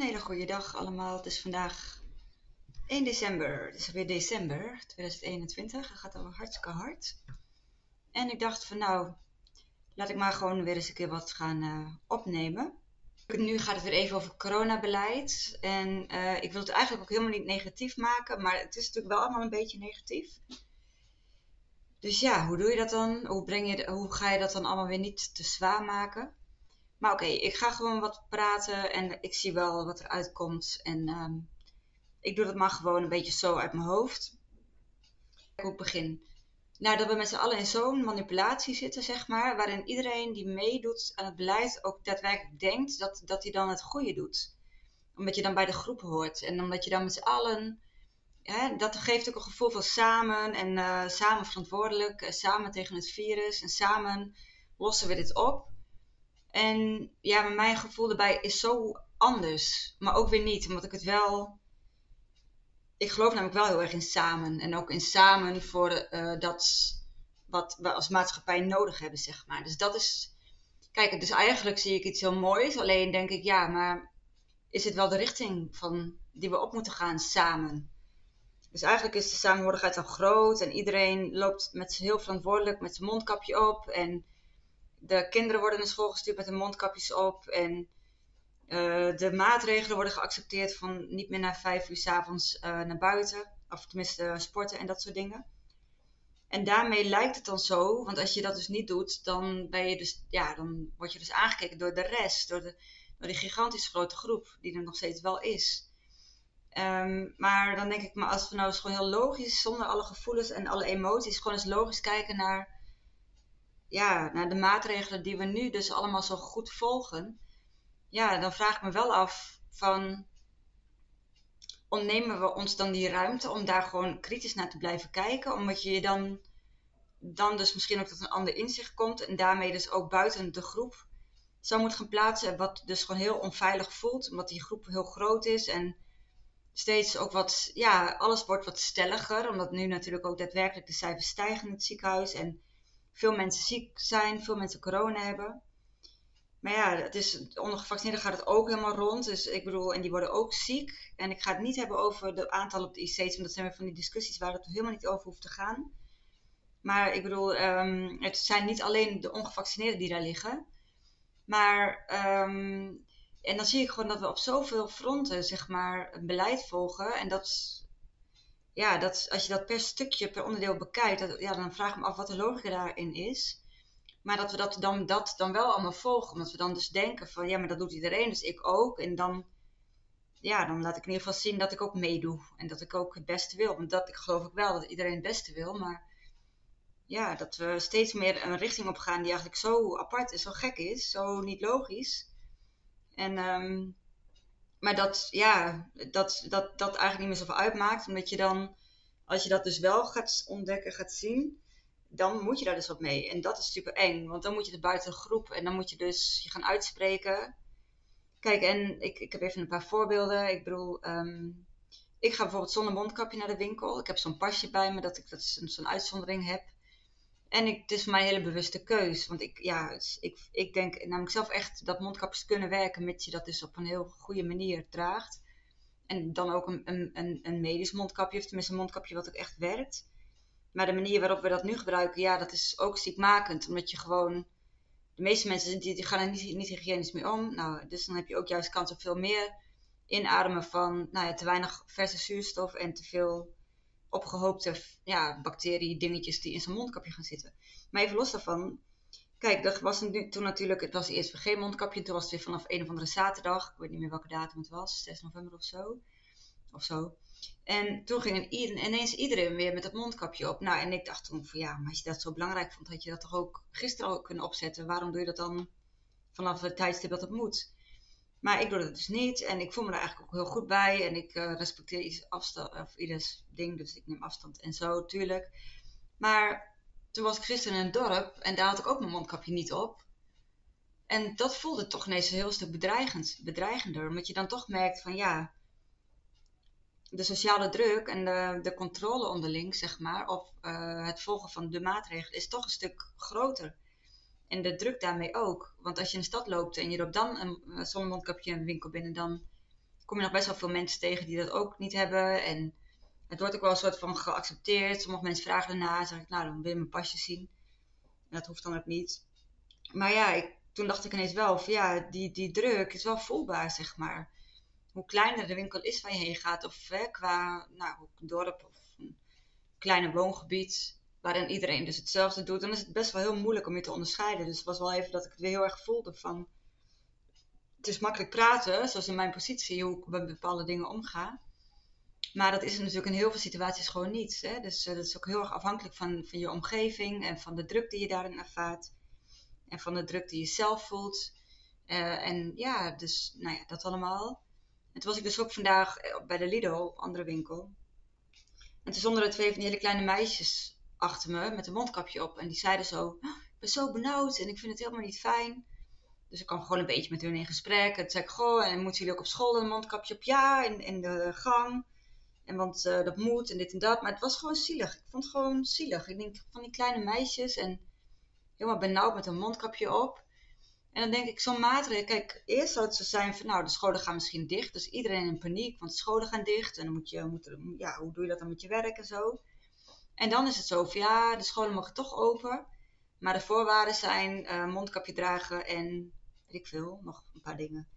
Een hele goede dag allemaal. Het is vandaag 1 december. Het is weer december 2021. Het gaat al hartstikke hard. En ik dacht van nou, laat ik maar gewoon weer eens een keer wat gaan uh, opnemen. Nu gaat het weer even over coronabeleid. En uh, ik wil het eigenlijk ook helemaal niet negatief maken, maar het is natuurlijk wel allemaal een beetje negatief. Dus ja, hoe doe je dat dan? Hoe, breng je, hoe ga je dat dan allemaal weer niet te zwaar maken? Maar oké, ik ga gewoon wat praten en ik zie wel wat er uitkomt. En uh, ik doe dat maar gewoon een beetje zo uit mijn hoofd. Hoe ik begin. Nou, dat we met z'n allen in zo'n manipulatie zitten, zeg maar, waarin iedereen die meedoet aan het beleid ook daadwerkelijk denkt dat, dat hij dan het goede doet. Omdat je dan bij de groep hoort en omdat je dan met z'n allen, hè, dat geeft ook een gevoel van samen en uh, samen verantwoordelijk, uh, samen tegen het virus en samen lossen we dit op. En ja, mijn gevoel erbij is zo anders, maar ook weer niet, omdat ik het wel ik geloof namelijk wel heel erg in samen. En ook in samen voor uh, dat wat we als maatschappij nodig hebben, zeg maar. Dus dat is. Kijk, dus eigenlijk zie ik iets heel moois. Alleen denk ik, ja, maar is het wel de richting van die we op moeten gaan samen? Dus eigenlijk is de samenhorigheid al groot en iedereen loopt met heel verantwoordelijk met zijn mondkapje op. En de kinderen worden naar school gestuurd met hun mondkapjes op. En uh, de maatregelen worden geaccepteerd van niet meer na vijf uur s avonds uh, naar buiten. Of tenminste sporten en dat soort dingen. En daarmee lijkt het dan zo, want als je dat dus niet doet, dan, ben je dus, ja, dan word je dus aangekeken door de rest, door, de, door die gigantisch grote groep, die er nog steeds wel is. Um, maar dan denk ik, maar als we nou eens gewoon heel logisch, zonder alle gevoelens en alle emoties, gewoon eens logisch kijken naar, ja, naar de maatregelen die we nu dus allemaal zo goed volgen ja, dan vraag ik me wel af van ontnemen we ons dan die ruimte om daar gewoon kritisch naar te blijven kijken, omdat je je dan, dan dus misschien ook tot een ander inzicht komt en daarmee dus ook buiten de groep zou moeten gaan plaatsen, wat dus gewoon heel onveilig voelt, omdat die groep heel groot is en steeds ook wat, ja, alles wordt wat stelliger, omdat nu natuurlijk ook daadwerkelijk de cijfers stijgen in het ziekenhuis en veel mensen ziek zijn, veel mensen corona hebben. Maar ja, het is, onder gevaccineerden gaat het ook helemaal rond. Dus ik bedoel, en die worden ook ziek. En ik ga het niet hebben over de aantal op de IC's, want dat zijn weer van die discussies waar het helemaal niet over hoeft te gaan. Maar ik bedoel, um, het zijn niet alleen de ongevaccineerden die daar liggen. Maar, um, en dan zie ik gewoon dat we op zoveel fronten, zeg maar, een beleid volgen. En dat, ja, dat, als je dat per stukje, per onderdeel bekijkt, dat, ja, dan vraag ik me af wat de logica daarin is. Maar dat we dat dan, dat dan wel allemaal volgen. Omdat we dan dus denken van ja, maar dat doet iedereen, dus ik ook. En dan, ja, dan laat ik in ieder geval zien dat ik ook meedoe. En dat ik ook het beste wil. Want dat ik geloof ik wel dat iedereen het beste wil. Maar ja, dat we steeds meer een richting op gaan die eigenlijk zo apart is, zo gek is, zo niet logisch. En, um, maar dat, ja, dat, dat, dat eigenlijk niet meer zoveel uitmaakt. Omdat je dan, als je dat dus wel gaat ontdekken, gaat zien dan moet je daar dus wat mee. En dat is super eng, want dan moet je het buiten de groep en dan moet je dus je gaan uitspreken. Kijk, en ik, ik heb even een paar voorbeelden. Ik bedoel, um, ik ga bijvoorbeeld zonder mondkapje naar de winkel. Ik heb zo'n pasje bij me dat ik dat zo'n uitzondering heb. En ik, het is voor mij een hele bewuste keus. Want ik, ja, ik, ik denk namelijk zelf echt dat mondkapjes kunnen werken, mits je dat dus op een heel goede manier draagt. En dan ook een, een, een medisch mondkapje, of tenminste een mondkapje wat ook echt werkt. Maar de manier waarop we dat nu gebruiken, ja, dat is ook ziekmakend. Omdat je gewoon. De meeste mensen die, die gaan er niet, niet hygiënisch mee om. Nou, dus dan heb je ook juist kans op veel meer inademen van nou ja, te weinig verse zuurstof en te veel opgehoopte ja, bacterie dingetjes die in zijn mondkapje gaan zitten. Maar even los daarvan. Kijk, er was toen natuurlijk, het was eerst geen mondkapje. Toen was het weer vanaf een of andere zaterdag. Ik weet niet meer welke datum het was. 6 november of zo. Of zo. En toen ging ineens iedereen weer met het mondkapje op. Nou, en ik dacht toen van ja, maar als je dat zo belangrijk vond, had je dat toch ook gisteren al kunnen opzetten. Waarom doe je dat dan vanaf het tijdstip dat het moet? Maar ik doe dat dus niet en ik voel me er eigenlijk ook heel goed bij. En ik uh, respecteer iets afstand, of ieders ding, dus ik neem afstand en zo, tuurlijk. Maar toen was ik gisteren in een dorp en daar had ik ook mijn mondkapje niet op. En dat voelde toch ineens een heel stuk bedreigend, bedreigender. Omdat je dan toch merkt van ja, de sociale druk en de, de controle onderling, zeg maar, of uh, het volgen van de maatregelen, is toch een stuk groter. En de druk daarmee ook. Want als je in de stad loopt en je loopt dan een, zonder mondkapje een winkel binnen, dan kom je nog best wel veel mensen tegen die dat ook niet hebben. En het wordt ook wel een soort van geaccepteerd. Sommige mensen vragen erna. zeg ik, nou, dan wil je mijn pasje zien. En dat hoeft dan ook niet. Maar ja, ik, toen dacht ik ineens wel van ja, die, die druk is wel voelbaar, zeg maar. Hoe kleiner de winkel is waar je heen gaat, of hè, qua nou, dorp of een kleine woongebied, waarin iedereen dus hetzelfde doet, dan is het best wel heel moeilijk om je te onderscheiden. Dus het was wel even dat ik het weer heel erg voelde van. Het is makkelijk praten, zoals in mijn positie, hoe ik met bepaalde dingen omga. Maar dat is natuurlijk in heel veel situaties gewoon niet. Hè? Dus uh, dat is ook heel erg afhankelijk van, van je omgeving en van de druk die je daarin ervaart. En van de druk die je zelf voelt. Uh, en ja, dus nou ja, dat allemaal. En toen was ik dus ook vandaag eh, bij de Lidl, andere winkel. En toen stonden er twee van die hele kleine meisjes achter me met een mondkapje op. En die zeiden zo, ik ben zo benauwd en ik vind het helemaal niet fijn. Dus ik kwam gewoon een beetje met hun in gesprek. En toen zei ik, goh, en moeten jullie ook op school een mondkapje op? Ja, in, in de gang. En want uh, dat moet en dit en dat. Maar het was gewoon zielig. Ik vond het gewoon zielig. Ik denk van die kleine meisjes en helemaal benauwd met een mondkapje op. En dan denk ik, zo'n maatregel. Kijk, eerst zou het zo zijn van, nou, de scholen gaan misschien dicht. Dus iedereen in paniek, want de scholen gaan dicht. En dan moet je, moet ja, hoe doe je dat dan met je werk en zo. En dan is het zo ja, de scholen mogen toch open. Maar de voorwaarden zijn uh, mondkapje dragen en, weet ik veel, nog een paar dingen.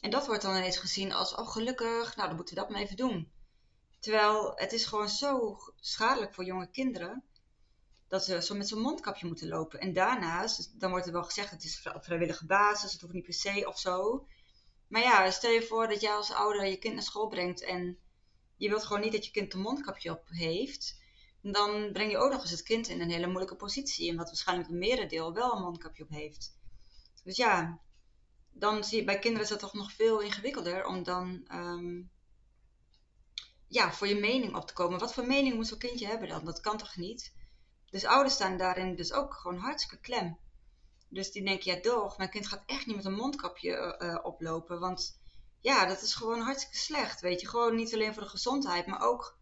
En dat wordt dan ineens gezien als, oh gelukkig, nou dan moeten we dat maar even doen. Terwijl het is gewoon zo schadelijk voor jonge kinderen dat ze zo met zo'n mondkapje moeten lopen. En daarnaast, dan wordt er wel gezegd, het is vrijwillige basis, het hoeft niet per se of zo. Maar ja, stel je voor dat jij als ouder je kind naar school brengt en je wilt gewoon niet dat je kind een mondkapje op heeft. Dan breng je ook nog eens het kind in een hele moeilijke positie. En wat waarschijnlijk een merendeel wel een mondkapje op heeft. Dus ja, dan zie je bij kinderen is dat toch nog veel ingewikkelder om dan ehm, ja, voor je mening op te komen. Wat voor mening moet zo'n kindje hebben dan? Dat kan toch niet? Dus ouders staan daarin dus ook gewoon hartstikke klem. Dus die denken, ja toch, mijn kind gaat echt niet met een mondkapje uh, oplopen. Want ja, dat is gewoon hartstikke slecht, weet je. Gewoon niet alleen voor de gezondheid, maar ook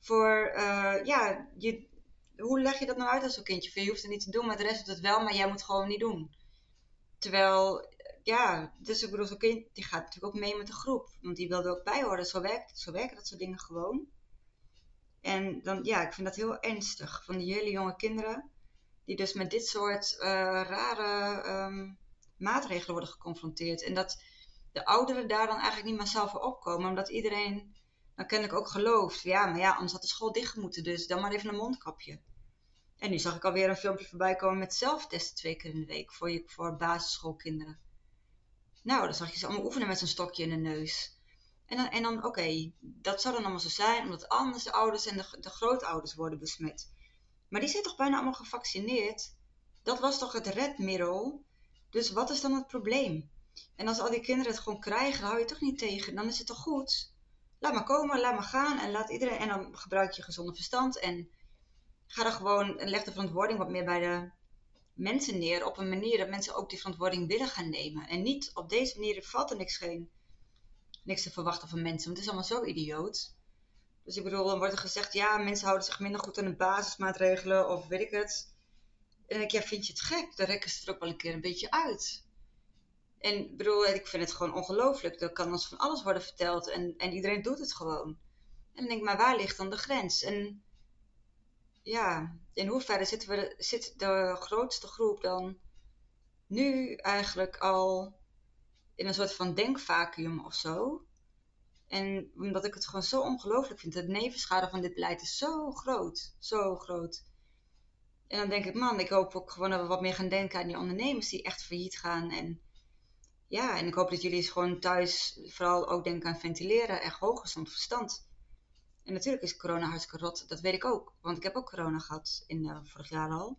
voor, uh, ja, je, hoe leg je dat nou uit als zo'n kindje? Je hoeft het niet te doen, maar de rest doet het wel, maar jij moet het gewoon niet doen. Terwijl ja, dus ik bedoel, zo'n kind die gaat natuurlijk ook mee met de groep. Want die wilde ook bij horen. Zo, werkt, zo werken dat soort dingen gewoon. En dan, ja, ik vind dat heel ernstig. Van die hele jonge kinderen. Die dus met dit soort uh, rare um, maatregelen worden geconfronteerd. En dat de ouderen daar dan eigenlijk niet zelf voor opkomen. Omdat iedereen dan kennelijk ook gelooft. Ja, maar ja, anders had de school dicht moeten. Dus dan maar even een mondkapje. En nu zag ik alweer een filmpje voorbij komen met zelftesten twee keer in de week. Voor, je, voor basisschoolkinderen. Nou, dan zag je ze allemaal oefenen met zo'n stokje in de neus. En dan, en dan oké, dat zou dan allemaal zo zijn, omdat anders de ouders en de, de grootouders worden besmet. Maar die zijn toch bijna allemaal gevaccineerd? Dat was toch het redmiddel? Dus wat is dan het probleem? En als al die kinderen het gewoon krijgen, hou je toch niet tegen. Dan is het toch goed? Laat maar komen, laat maar gaan en laat iedereen. En dan gebruik je gezonde verstand en ga dan gewoon en leg de verantwoording wat meer bij de mensen neer op een manier dat mensen ook die verantwoording willen gaan nemen. En niet op deze manier valt er niks, geen, niks te verwachten van mensen, want het is allemaal zo idioot. Dus ik bedoel, dan wordt er gezegd, ja, mensen houden zich minder goed aan de basismaatregelen of weet ik het. En dan denk ik, ja, vind je het gek? Dan rekken ze er ook wel een keer een beetje uit. En bedoel, ik vind het gewoon ongelooflijk. Er kan ons van alles worden verteld en, en iedereen doet het gewoon. En dan denk ik, maar waar ligt dan de grens? En ja, in hoeverre zitten we, zit de grootste groep dan nu eigenlijk al in een soort van denkvacuum of zo? En omdat ik het gewoon zo ongelooflijk vind. De nevenschade van dit beleid is zo groot. Zo groot. En dan denk ik, man, ik hoop ook gewoon dat we wat meer gaan denken aan die ondernemers die echt failliet gaan. En ja, en ik hoop dat jullie gewoon thuis vooral ook denken aan ventileren en hooggezond verstand. En natuurlijk is corona hartstikke rot, dat weet ik ook. Want ik heb ook corona gehad in uh, vorig jaar al.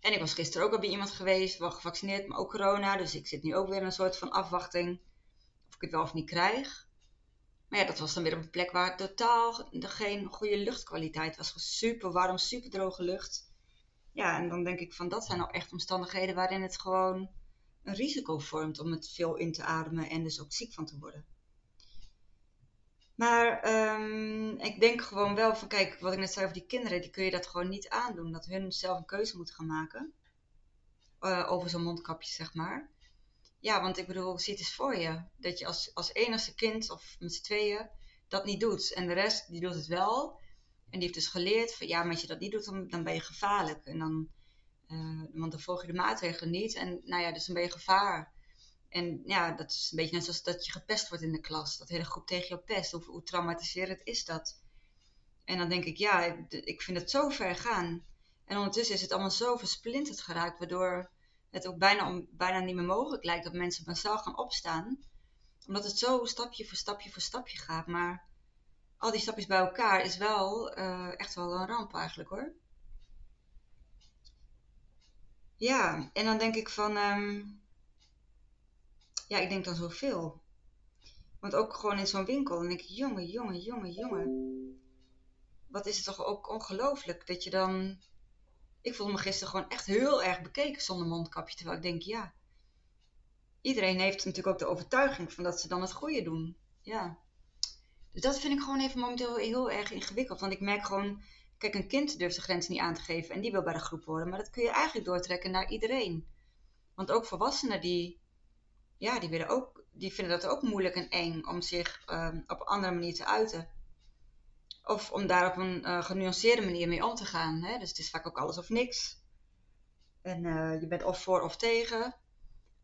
En ik was gisteren ook al bij iemand geweest, wel gevaccineerd, maar ook corona. Dus ik zit nu ook weer in een soort van afwachting of ik het wel of niet krijg. Maar ja, dat was dan weer op een plek waar totaal geen goede luchtkwaliteit was. Super warm, super droge lucht. Ja, en dan denk ik van dat zijn nou echt omstandigheden waarin het gewoon een risico vormt om het veel in te ademen en dus ook ziek van te worden. Maar um, ik denk gewoon wel van, kijk, wat ik net zei over die kinderen, die kun je dat gewoon niet aandoen. Dat hun zelf een keuze moeten gaan maken. Uh, over zo'n mondkapje, zeg maar. ja, want ik bedoel, zie het eens voor je. Dat je als, als enigste kind of met z'n tweeën dat niet doet. En de rest, die doet het wel. En die heeft dus geleerd van, ja, maar als je dat niet doet, dan, dan ben je gevaarlijk. En dan, uh, want dan volg je de maatregelen niet. En nou ja, dus dan ben je gevaar. En ja, dat is een beetje net zoals dat je gepest wordt in de klas. Dat hele groep tegen jou pest. Hoe, traumatiserend is dat? En dan denk ik, ja, ik vind het zo ver gaan. En ondertussen is het allemaal zo versplinterd geraakt, waardoor het ook bijna, bijna niet meer mogelijk lijkt dat mensen massaal gaan opstaan. Omdat het zo stapje voor stapje voor stapje gaat. Maar al die stapjes bij elkaar is wel uh, echt wel een ramp eigenlijk hoor. Ja, en dan denk ik van, um, ja, ik denk dan zoveel. Want ook gewoon in zo'n winkel, dan denk ik, jongen, jongen, jongen, jongen. Wat is het toch ook ongelooflijk dat je dan ik voelde me gisteren gewoon echt heel erg bekeken zonder mondkapje. Terwijl ik denk, ja, iedereen heeft natuurlijk ook de overtuiging van dat ze dan het goede doen. Ja. Dus dat vind ik gewoon even momenteel heel erg ingewikkeld. Want ik merk gewoon, kijk, een kind durft de grens niet aan te geven en die wil bij de groep worden. Maar dat kun je eigenlijk doortrekken naar iedereen. Want ook volwassenen die, ja, die, willen ook, die vinden dat ook moeilijk en eng om zich um, op een andere manier te uiten. Of om daar op een uh, genuanceerde manier mee om te gaan. Hè? Dus het is vaak ook alles of niks. En uh, je bent of voor of tegen.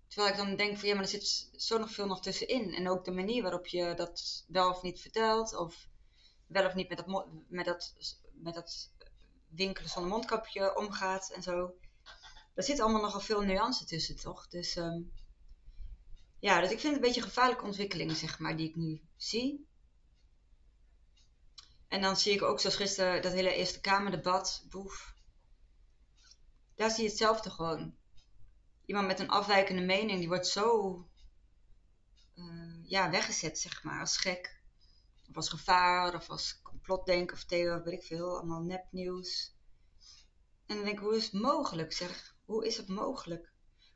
Terwijl ik dan denk van ja, maar er zit zo nog veel nog tussenin. En ook de manier waarop je dat wel of niet vertelt. Of wel of niet met dat, met dat, met dat winkelen zonder mondkapje omgaat en zo. Er zit allemaal nogal veel nuance tussen, toch? Dus um, ja, dus ik vind het een beetje een gevaarlijke ontwikkeling, zeg maar, die ik nu zie. En dan zie ik ook zoals gisteren dat hele Eerste Kamerdebat, boef. Daar zie je hetzelfde gewoon. Iemand met een afwijkende mening, die wordt zo uh, ja, weggezet, zeg maar, als gek. Of als gevaar, of als complotdenken, of theo, weet ik veel, allemaal nepnieuws. En dan denk ik, hoe is het mogelijk, zeg? Hoe is het mogelijk?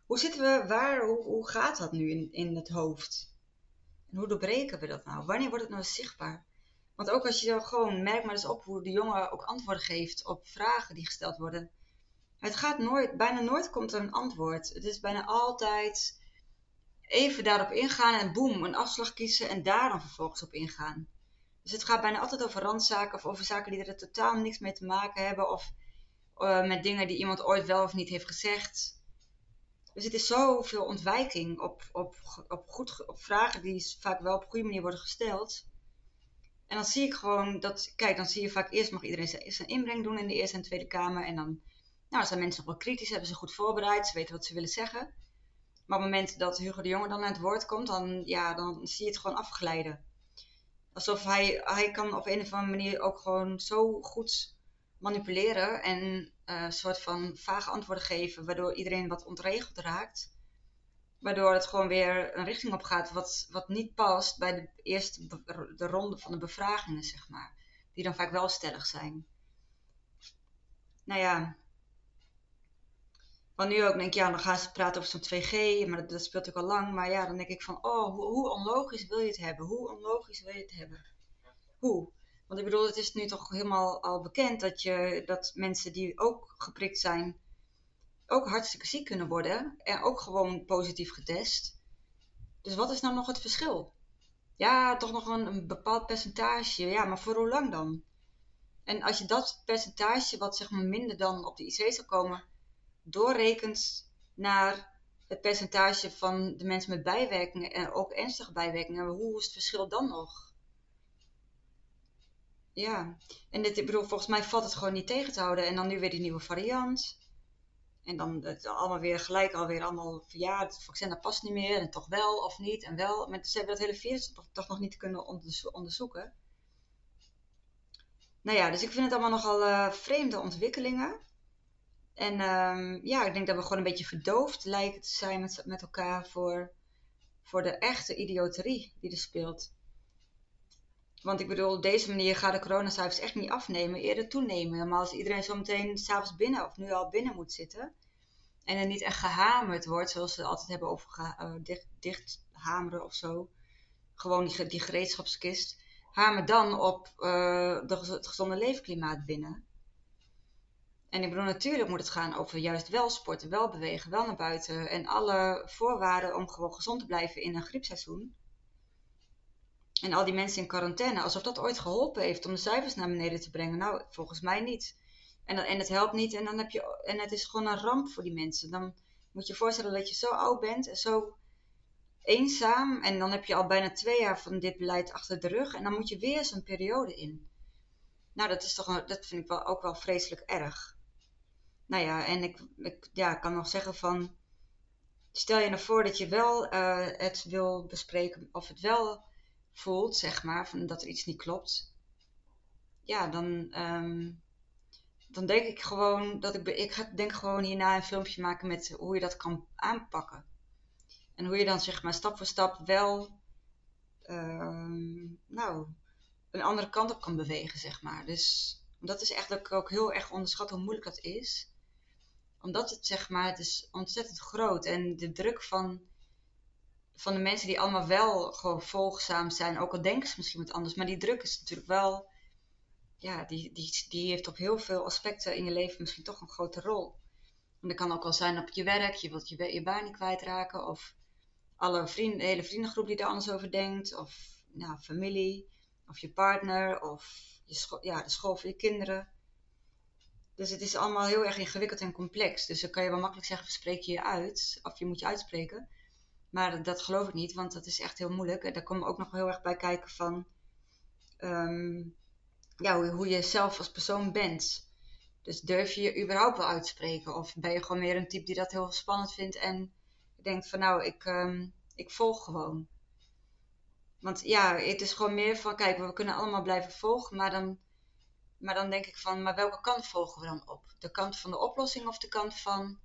Hoe zitten we, waar, hoe, hoe gaat dat nu in, in het hoofd? En hoe doorbreken we dat nou? Wanneer wordt het nou zichtbaar? Want ook als je dan gewoon, merk maar eens op hoe de jongen ook antwoorden geeft op vragen die gesteld worden. Het gaat nooit, bijna nooit komt er een antwoord. Het is bijna altijd even daarop ingaan en boem, een afslag kiezen en daar dan vervolgens op ingaan. Dus het gaat bijna altijd over randzaken of over zaken die er totaal niks mee te maken hebben of uh, met dingen die iemand ooit wel of niet heeft gezegd. Dus het is zoveel ontwijking op, op, op, goed, op vragen die vaak wel op een goede manier worden gesteld. En dan zie ik gewoon dat, kijk, dan zie je vaak eerst mag iedereen zijn inbreng doen in de Eerste en Tweede Kamer. En dan nou, zijn mensen nog wel kritisch, hebben ze goed voorbereid, ze weten wat ze willen zeggen. Maar op het moment dat Hugo de Jonge dan aan het woord komt, dan, ja, dan zie je het gewoon afglijden. Alsof hij, hij kan op een of andere manier ook gewoon zo goed manipuleren en uh, een soort van vage antwoorden geven, waardoor iedereen wat ontregeld raakt. Waardoor het gewoon weer een richting op gaat wat, wat niet past bij de eerste de ronde van de bevragingen, zeg maar. Die dan vaak wel stellig zijn. Nou ja. Want nu ook denk ik, ja, dan gaan ze praten over zo'n 2G, maar dat, speelt ook al lang. Maar ja, dan denk ik van, oh, hoe, hoe onlogisch wil je het hebben? Hoe onlogisch wil je het hebben? Hoe? Want ik bedoel, het is nu toch helemaal al bekend dat, je, dat mensen die ook geprikt zijn, ook hartstikke ziek kunnen worden en ook gewoon positief getest. Dus wat is nou nog het verschil? Ja, toch nog een, een bepaald percentage. Ja, maar voor hoe lang dan? En als je dat percentage, wat zeg maar minder dan op de IC zal komen, doorrekent naar het percentage van de mensen met bijwerkingen en ook ernstige bijwerkingen, hoe is het verschil dan nog? Ja, en dit, ik bedoel, volgens mij valt het gewoon niet tegen te houden. En dan nu weer die nieuwe variant. En dan allemaal weer gelijk alweer allemaal van ja, het vaccin dat past niet meer en toch wel of niet en wel. Maar ze hebben dat hele virus toch, toch nog niet kunnen onderzoeken. Nou ja, dus ik vind het allemaal nogal uh, vreemde ontwikkelingen. En um, ja, ik denk dat we gewoon een beetje verdoofd lijken te zijn met, met elkaar voor, voor de echte idioterie die er speelt. Want ik bedoel, op deze manier gaat de coronacijfers echt niet afnemen, eerder toenemen. Maar als iedereen zo meteen s'avonds binnen of nu al binnen moet zitten. En er niet echt gehamerd wordt, zoals ze altijd hebben over uh, dicht, dicht, hameren of zo. Gewoon die, die gereedschapskist. Hamer dan op de, het gezonde leefklimaat binnen. En ik bedoel, natuurlijk moet het gaan over juist wel sporten, wel bewegen, wel naar buiten. En alle voorwaarden om gewoon gezond te blijven in een griepseizoen. En al die mensen in quarantaine, alsof dat ooit geholpen heeft om de cijfers naar beneden te brengen. Nou, volgens mij niet. En, en het helpt niet en, dan heb je, en het is gewoon een ramp voor die mensen. Dan moet je je voorstellen dat je zo oud bent en zo eenzaam. En dan heb je al bijna twee jaar van dit beleid achter de rug. En dan moet je weer zo'n periode in. Nou, dat, is toch, dat vind ik wel, ook wel vreselijk erg. Nou ja, en ik, ik ja, kan nog zeggen van... Stel je nou voor dat je wel uh, het wil bespreken of het wel voelt, zeg maar, van dat er iets niet klopt. Ja, dan, um, dan denk ik gewoon dat ik, ik ga denk gewoon hierna een filmpje maken met hoe je dat kan aanpakken. En hoe je dan zeg maar stap voor stap wel, uh, nou, een andere kant op kan bewegen, zeg maar. Dus dat is ik ook heel erg onderschat hoe moeilijk dat is. Omdat het zeg maar, het is ontzettend groot en de druk van van de mensen die allemaal wel gewoon volgzaam zijn, ook al denken ze misschien wat anders, maar die druk is natuurlijk wel, ja, die, die, die heeft op heel veel aspecten in je leven misschien toch een grote rol. En dat kan ook wel zijn op je werk, je wilt je, je baan niet kwijtraken, of alle vrienden, de hele vriendengroep die er anders over denkt, of nou, familie, of je partner, of je ja, de school voor je kinderen. Dus het is allemaal heel erg ingewikkeld en complex. Dus dan kan je wel makkelijk zeggen, spreek je je uit, of je moet je uitspreken. Maar dat geloof ik niet, want dat is echt heel moeilijk. Daar komen ook nog heel erg bij kijken van ehm, ja, hoe, je zelf als persoon bent. Dus durf je je überhaupt wel uitspreken? Of ben je gewoon meer een type die dat heel spannend vindt en denkt van nou, ik, um, ik volg gewoon. Want ja, het is gewoon meer van, kijk, we kunnen allemaal blijven volgen, maar dan, maar dan denk ik van, maar welke kant volgen we dan op? De kant van de oplossing of de kant van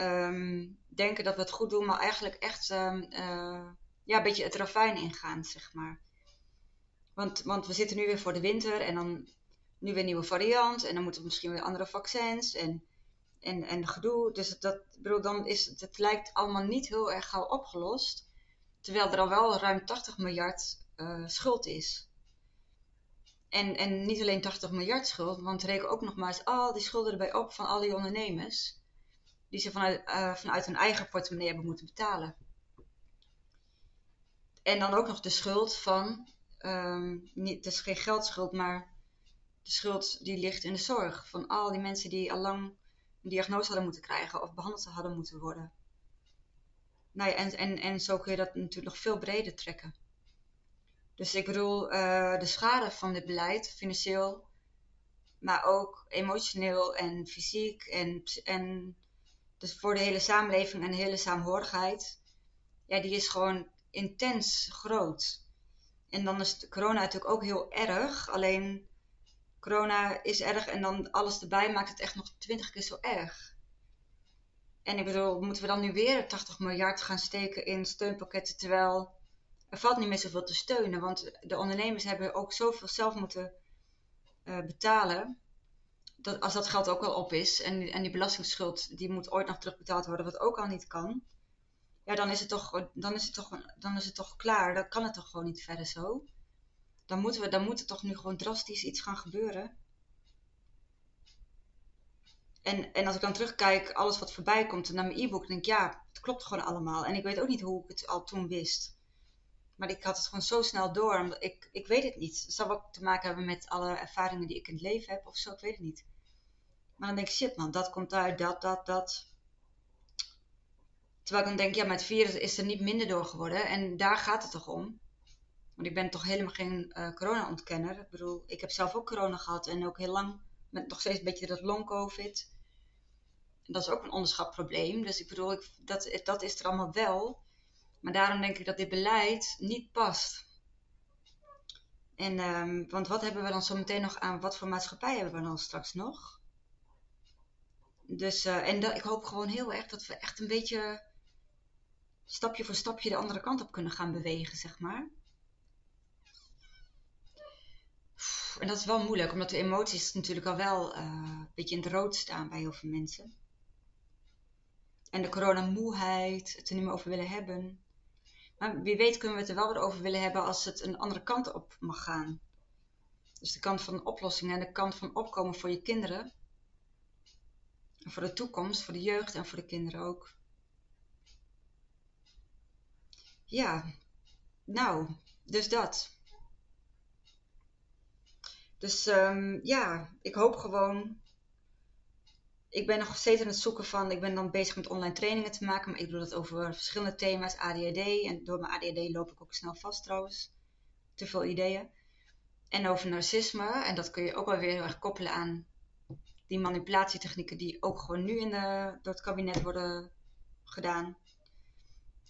um, denken dat we het goed doen, maar eigenlijk echt um, uh, ja, een beetje het ravijn ingaan, zeg maar. Want, want we zitten nu weer voor de winter en dan nu weer nieuwe variant en dan moeten we misschien weer andere vaccins en, en, en gedoe. Dus dat, bedoel, dan is het, lijkt allemaal niet heel erg gauw opgelost, terwijl er al wel ruim 80 miljard uh, schuld is. En, en niet alleen 80 miljard schuld, want reken ook nog maar eens al die schulden erbij op van al die ondernemers die ze vanuit, uh, vanuit hun eigen portemonnee hebben moeten betalen. En dan ook nog de schuld van, um, niet, het is geen geldschuld, maar de schuld die ligt in de zorg. Van al die mensen die al lang een diagnose hadden moeten krijgen of behandeld hadden moeten worden. Nou en, en, en zo kun je dat natuurlijk nog veel breder trekken. Dus ik bedoel, uh, de schade van dit beleid, financieel, maar ook emotioneel en fysiek en, en dus voor de hele samenleving en de hele saamhorigheid, ja, die is gewoon intens groot. En dan is corona natuurlijk ook heel erg. Alleen corona is erg en dan alles erbij maakt het echt nog twintig keer zo erg. En ik bedoel, moeten we dan nu weer 80 miljard gaan steken in steunpakketten, terwijl er valt niet meer zoveel te steunen. Want de ondernemers hebben ook zoveel zelf moeten uh, betalen dat, als dat geld ook wel op is en, en die belastingsschuld die moet ooit nog terugbetaald worden, wat ook al niet kan, ja, dan is het toch, dan is het toch, dan is het toch klaar. Dan kan het toch gewoon niet verder zo. Dan, moeten we, dan moet er toch nu gewoon drastisch iets gaan gebeuren. En, en als ik dan terugkijk, alles wat voorbij komt naar mijn e-book, denk ik, ja, het klopt gewoon allemaal. En ik weet ook niet hoe ik het al toen wist. Maar ik had het gewoon zo snel door. Ik, ik weet het niet. Het zal ook te maken hebben met alle ervaringen die ik in het leven heb of zo. Ik weet het niet. Maar dan denk ik, shit man, dat komt uit, dat, dat, dat. Terwijl ik dan denk, ja, met virus is er niet minder door geworden. En daar gaat het toch om. Want ik ben toch helemaal geen uh, corona-ontkenner. Ik bedoel, ik heb zelf ook corona gehad en ook heel lang met nog steeds een beetje dat long-covid. Dat is ook een onderschat probleem. Dus ik bedoel, ik, dat, dat is er allemaal wel. Maar daarom denk ik dat dit beleid niet past. En, um, want wat hebben we dan zo meteen nog aan? Wat voor maatschappij hebben we dan straks nog? Dus, uh, en ik hoop gewoon heel erg dat we echt een beetje stapje voor stapje de andere kant op kunnen gaan bewegen, zeg maar. En dat is wel moeilijk, omdat de emoties natuurlijk al wel uh, een beetje in het rood staan bij heel veel mensen. En de coronamoeheid, het er niet meer over willen hebben. Maar wie weet kunnen we het er wel weer over willen hebben als het een andere kant op mag gaan. Dus de kant van oplossingen en de kant van opkomen voor je kinderen. voor de toekomst, voor de jeugd en voor de kinderen ook. Ja, nou, dus dat. Dus um, ja, ik hoop gewoon. Ik ben nog steeds aan het zoeken van. Ik ben dan bezig met online trainingen te maken. Maar ik doe dat over verschillende thema's. ADHD. En door mijn ADHD loop ik ook snel vast trouwens. Te veel ideeën. En over narcisme. En dat kun je ook wel weer heel erg koppelen aan die manipulatietechnieken die ook gewoon nu in door het kabinet worden gedaan.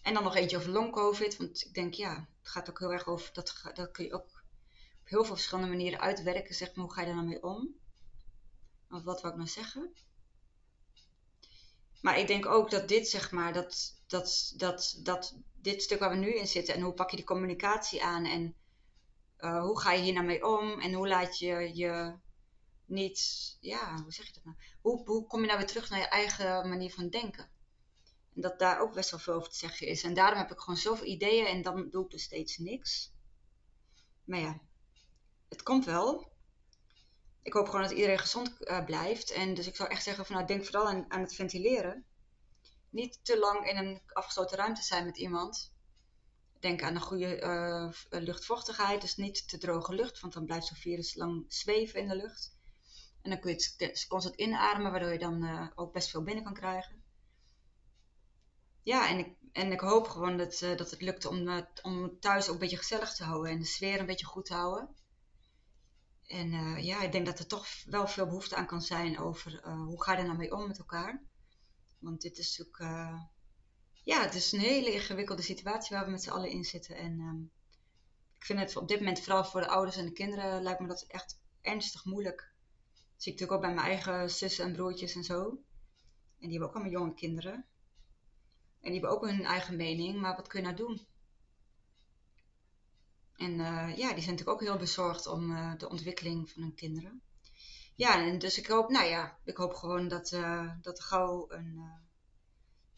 En dan nog eentje over long covid. Want ik denk ja, het gaat ook heel erg over. Dat, dat kun je ook op heel veel verschillende manieren uitwerken. Zeg maar, hoe ga je daar nou mee om? Of wat wou ik nou zeggen? Maar ik denk ook dat dit, zeg maar, dat, dat, dat, dat dit stuk waar we nu in zitten en hoe pak je die communicatie aan en uh, hoe ga je hier nou mee om en hoe laat je je niet, ja, hoe zeg je dat nou? Hoe, hoe kom je nou weer terug naar je eigen manier van denken? En dat daar ook best wel veel over te zeggen is. En daarom heb ik gewoon zoveel ideeën en dan doe ik dus steeds niks. Maar ja, het komt wel. Ik hoop gewoon dat iedereen gezond uh, blijft. En dus ik zou echt zeggen van nou, denk vooral aan, aan het ventileren. Niet te lang in een afgesloten ruimte zijn met iemand. Denk aan een goede uh, luchtvochtigheid. Dus niet te droge lucht, want dan blijft zo'n virus lang zweven in de lucht. En dan kun je het constant inademen, waardoor je dan uh, ook best veel binnen kan krijgen. Ja, en ik, en ik hoop gewoon dat, dat het lukt om, om thuis ook een beetje gezellig te houden en de sfeer een beetje goed te houden. En ja, ik denk dat er toch wel veel behoefte aan kan zijn over hoe ga je er nou mee om met elkaar. Want dit is natuurlijk, ja, het is een hele ingewikkelde situatie waar we met z'n allen in zitten. En um, ik vind het op dit moment, vooral voor de ouders en de kinderen, lijkt me dat echt ernstig moeilijk zie ik natuurlijk ook bij mijn eigen zussen en broertjes en zo. En die hebben ook allemaal jonge kinderen. En die hebben ook hun eigen mening, maar wat kun je nou doen? En uh, ja, die zijn natuurlijk ook heel bezorgd om uh, de ontwikkeling van hun kinderen. Ja, en dus ik hoop, nou ja, ik hoop gewoon dat, uh, dat er gauw een,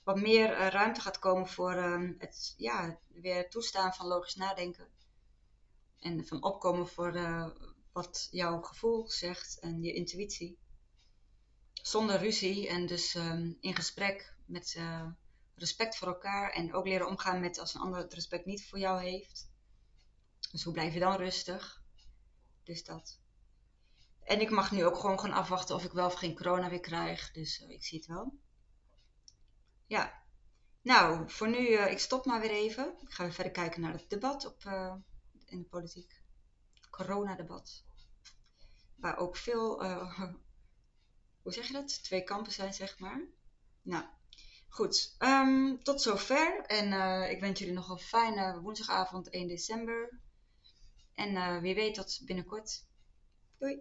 wat meer ruimte gaat komen voor ehm, het ja, weer toestaan van logisch nadenken. En van opkomen voor wat jouw gevoel zegt en je intuïtie. Zonder ruzie en dus ehm, in gesprek met respect voor elkaar en ook leren omgaan met als een ander het respect niet voor jou heeft. Dus hoe blijf je dan rustig? Dus dat. En ik mag nu ook gewoon gaan afwachten of ik wel of geen corona weer krijg. Dus uh, ik zie het wel. Ja. Nou, voor nu, uh, ik stop maar weer even. Ik ga weer verder kijken naar het debat op, in de politiek coronadebat. Waar ook veel, hoe zeg je dat? Twee kampen zijn, zeg maar. Nou, goed. Um, tot zover. En ik wens jullie nog een fijne woensdagavond 1 december. En uh, wie weet tot binnenkort. Doei!